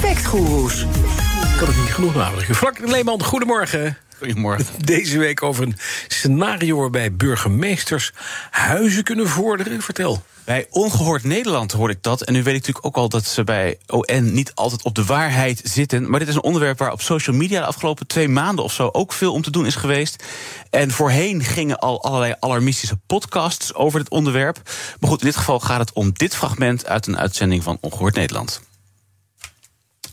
Factgoeroes. Kan het niet genoeg namelijk. Frank Leeman, goedemorgen. Goedemorgen. Deze week over een scenario waarbij burgemeesters huizen kunnen vorderen. Vertel. Bij Ongehoord Nederland hoorde ik dat. En nu weet ik natuurlijk ook al dat ze bij ON niet altijd op de waarheid zitten. Maar dit is een onderwerp waar op social media de afgelopen twee maanden of zo ook veel om te doen is geweest. En voorheen gingen al allerlei alarmistische podcasts over dit onderwerp. Maar goed, in dit geval gaat het om dit fragment uit een uitzending van Ongehoord Nederland.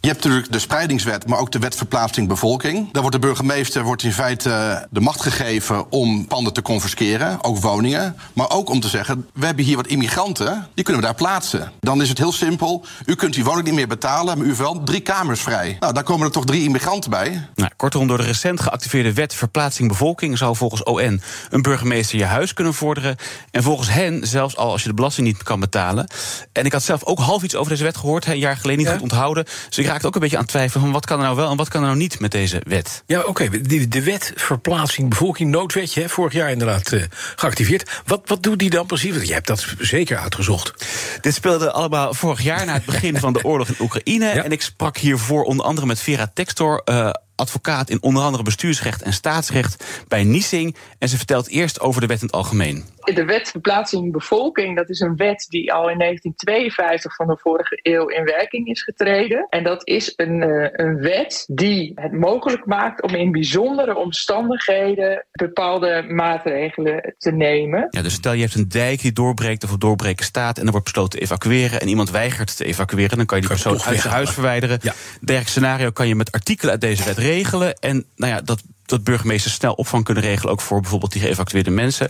Je hebt natuurlijk de spreidingswet, maar ook de wet verplaatsing bevolking. Daar wordt de burgemeester wordt in feite de macht gegeven om panden te confisceren, ook woningen. Maar ook om te zeggen, we hebben hier wat immigranten, die kunnen we daar plaatsen. Dan is het heel simpel, u kunt die woning niet meer betalen, maar u heeft wel drie kamers vrij. Nou, daar komen er toch drie immigranten bij. Nou, kortom, door de recent geactiveerde wet verplaatsing bevolking... zou volgens ON een burgemeester je huis kunnen vorderen. En volgens hen zelfs al als je de belasting niet kan betalen. En ik had zelf ook half iets over deze wet gehoord, een jaar geleden niet goed onthouden. Dus ik raakte ook een beetje aan het twijfelen van wat kan er nou wel en wat kan er nou niet met deze wet. Ja, oké. De, de wet verplaatsing bevolking, noodwetje, hè, vorig jaar inderdaad uh, geactiveerd. Wat, wat doet die dan precies? Want jij hebt dat zeker uitgezocht. Dit speelde allemaal vorig jaar na het begin van de oorlog in Oekraïne. Ja. En ik sprak hiervoor onder andere met Vera Textor. Uh, advocaat in onder andere bestuursrecht en staatsrecht bij Niesing. En ze vertelt eerst over de wet in het algemeen. De wet verplaatsing bevolking, dat is een wet die al in 1952 van de vorige eeuw in werking is getreden. En dat is een, uh, een wet die het mogelijk maakt om in bijzondere omstandigheden bepaalde maatregelen te nemen. Ja, dus stel je hebt een dijk die doorbreekt of doorbreken staat en er wordt besloten te evacueren en iemand weigert te evacueren, dan kan je die persoon uit zijn huis verwijderen. Ja. Dergelijk scenario kan je met artikelen uit deze wet regelen. En nou ja, dat dat burgemeesters snel opvang kunnen regelen, ook voor bijvoorbeeld die geëvacueerde mensen.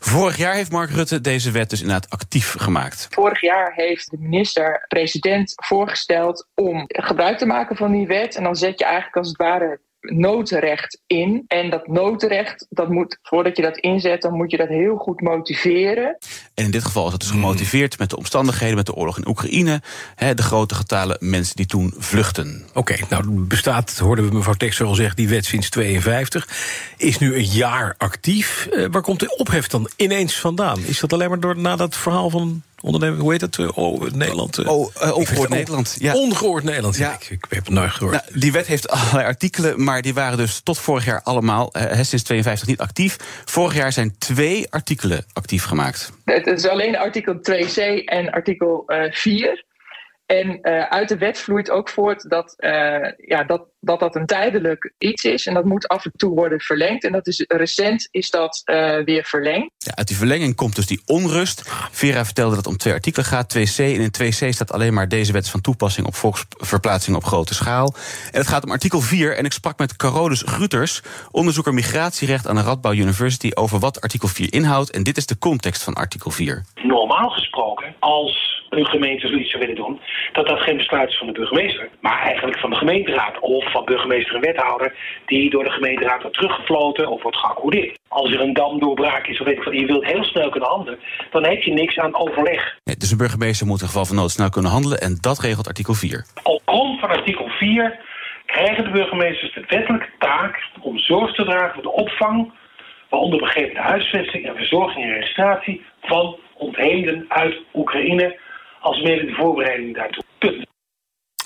Vorig jaar heeft Mark Rutte deze wet dus inderdaad actief gemaakt. Vorig jaar heeft de minister-president voorgesteld om gebruik te maken van die wet. En dan zet je eigenlijk als het ware noodrecht in. En dat noodrecht, dat moet, voordat je dat inzet, dan moet je dat heel goed motiveren. En in dit geval is dat dus gemotiveerd met de omstandigheden, met de oorlog in Oekraïne. Hè, de grote getalen mensen die toen vluchten. Oké, okay, nou bestaat, hoorden we mevrouw Texter al zeggen, die wet sinds 52. Is nu een jaar actief. Uh, waar komt de ophef dan ineens vandaan? Is dat alleen maar door na dat verhaal van onderneming, hoe heet het? Oh, Nederland. Oh, uh, ongehoord Nederland. Ja. Ongehoord Nederland, ja. Ik, ik, heb het nooit gehoord. Nou, die wet heeft allerlei artikelen, maar die waren dus tot vorig jaar allemaal, uh, sinds 52 niet actief. Vorig jaar zijn twee artikelen actief gemaakt. Het is alleen artikel 2c en artikel uh, 4. En uh, uit de wet vloeit ook voort dat, uh, ja, dat, dat dat een tijdelijk iets is. En dat moet af en toe worden verlengd. En dat is recent is dat uh, weer verlengd. Ja, uit die verlenging komt dus die onrust. Vera vertelde dat het om twee artikelen gaat, 2c. En in 2c staat alleen maar deze wet van toepassing op volksverplaatsing op grote schaal. En het gaat om artikel 4. En ik sprak met Carolus Gruters, onderzoeker migratierecht aan de Radboud University, over wat artikel 4 inhoudt. En dit is de context van artikel 4. Normaal gesproken, als een gemeente zoiets zou willen doen, dat dat geen besluit is van de burgemeester, maar eigenlijk van de gemeenteraad of van burgemeester en wethouder, die door de gemeenteraad wordt teruggefloten of wordt geaccordeerd. Als er een damdoorbraak is, of weet ik wat, je wilt heel snel kunnen handelen, dan heb je niks aan overleg. Nee, dus een burgemeester moet in geval van nood snel kunnen handelen en dat regelt artikel 4. Op grond van artikel 4 krijgen de burgemeesters de wettelijke taak om zorg te dragen voor de opvang, waaronder begrepen de huisvesting en verzorging en registratie van ontheemden uit Oekraïne als mede de voorbereiding daartoe. Punt.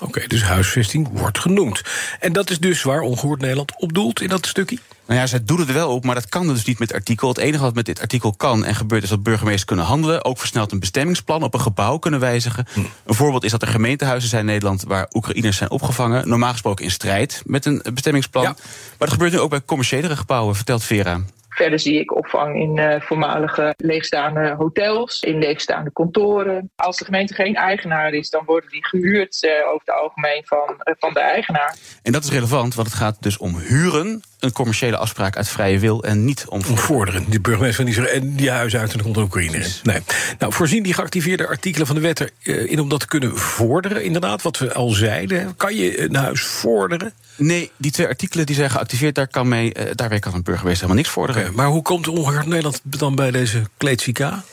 Oké, okay, dus huisvesting wordt genoemd. En dat is dus waar Ongehoord Nederland op doelt in dat stukje? Nou ja, zij doen het wel op, maar dat kan dus niet met artikel. Het enige wat met dit artikel kan en gebeurt is dat burgemeesters kunnen handelen. Ook versneld een bestemmingsplan op een gebouw kunnen wijzigen. Hm. Een voorbeeld is dat er gemeentehuizen zijn in Nederland waar Oekraïners zijn opgevangen. Normaal gesproken in strijd met een bestemmingsplan. Ja. Maar dat gebeurt nu ook bij commerciële gebouwen, vertelt Vera. Verder zie ik opvang in uh, voormalige leegstaande hotels, in leegstaande kantoren. Als de gemeente geen eigenaar is, dan worden die gehuurd uh, over het algemeen van, uh, van de eigenaar. En dat is relevant, want het gaat dus om huren een commerciële afspraak uit vrije wil en niet om vorderen. Die burgemeester van Israël en die huizen uit en dan komt er Oekraïne in. Nee. Nou, voorzien die geactiveerde artikelen van de wet erin om dat te kunnen vorderen, inderdaad, wat we al zeiden. Kan je een huis vorderen? Nee, die twee artikelen die zijn geactiveerd, daar kan mee, uh, daarbij kan een burgemeester helemaal niks vorderen. Okay, maar hoe komt Ongeaard Nederland dan bij deze kleedsika?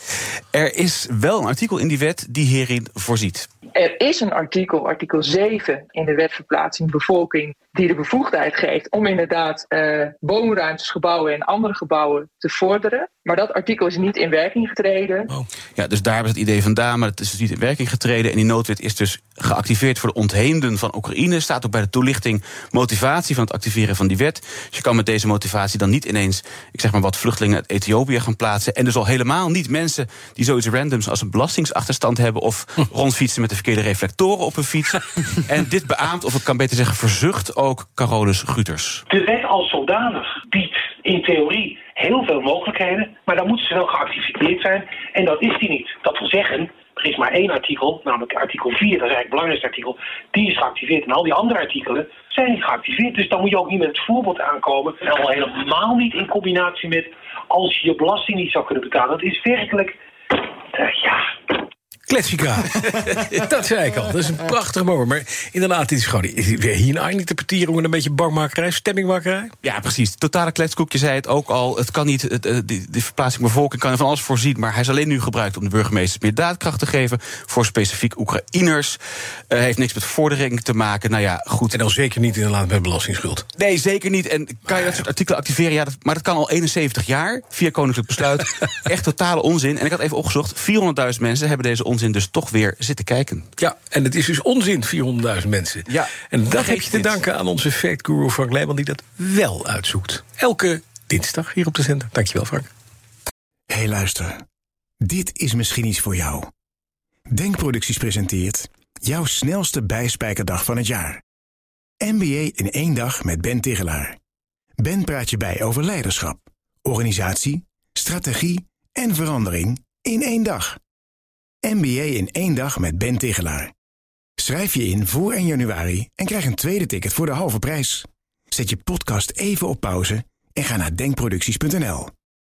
Er is wel een artikel in die wet die hierin voorziet. Er is een artikel, artikel 7 in de wet verplaatsing bevolking, die de bevoegdheid geeft om inderdaad woonruimtes, gebouwen en andere gebouwen te vorderen. Maar dat artikel is niet in werking getreden. Oh. Ja, dus daar hebben ze het idee vandaan, maar het is dus niet in werking getreden. En die noodwet is dus geactiveerd voor de ontheemden van Oekraïne. Staat ook bij de toelichting motivatie van het activeren van die wet. Dus je kan met deze motivatie dan niet ineens, ik zeg maar wat, vluchtelingen uit Ethiopië gaan plaatsen. En dus al helemaal niet mensen die zoiets randoms als een belastingsachterstand hebben of rondfietsen met de verkeerde reflectoren op hun fiets. en dit beaamt, of ik kan beter zeggen verzucht, ook Carolus Guters. De wet als zodanig biedt in theorie heel veel mogelijkheden, maar dan moeten ze wel geactiveerd zijn. En dat is die niet. Dat wil zeggen, er is maar één artikel, namelijk artikel 4, dat is eigenlijk het belangrijkste artikel, die is geactiveerd. En al die andere artikelen zijn niet geactiveerd. Dus dan moet je ook niet met het voorbeeld aankomen. En al helemaal niet in combinatie met als je je belasting niet zou kunnen betalen. Dat is werkelijk, uh, ja, Kletsika. dat zei ik al. Dat is een prachtig moment. Maar inderdaad, het is gewoon hier niet de petierung een beetje bangmakerij, stemmingmakerij. Ja, precies. Totale kletskoek. Je zei het ook al. Het kan niet, het, uh, die, die verplaatsing bevolking kan van alles voorzien. Maar hij is alleen nu gebruikt om de burgemeesters meer daadkracht te geven. Voor specifiek Oekraïners. Uh, heeft niks met vordering te maken. Nou ja, goed. En dan zeker niet inderdaad met belastingsschuld. Nee, zeker niet. En kan je dat soort artikelen activeren? Ja, dat, maar dat kan al 71 jaar. Via koninklijk besluit. Echt totale onzin. En ik had even opgezocht. 400.000 mensen hebben deze onzin dus toch weer zitten kijken. Ja, en het is dus onzin, 400.000 mensen. Ja, en dat heb je te danken aan onze fact-guru Frank Leijman... die dat wel uitzoekt. Elke dinsdag hier op de zender. Dankjewel, Frank. Hé, hey, luister. Dit is misschien iets voor jou. Denkproducties presenteert... jouw snelste bijspijkerdag van het jaar. MBA in één dag met Ben Tigelaar. Ben praat je bij over leiderschap, organisatie, strategie en verandering in één dag. MBA in één dag met Ben Tigelaar. Schrijf je in voor 1 januari en krijg een tweede ticket voor de halve prijs. Zet je podcast even op pauze en ga naar denkproducties.nl.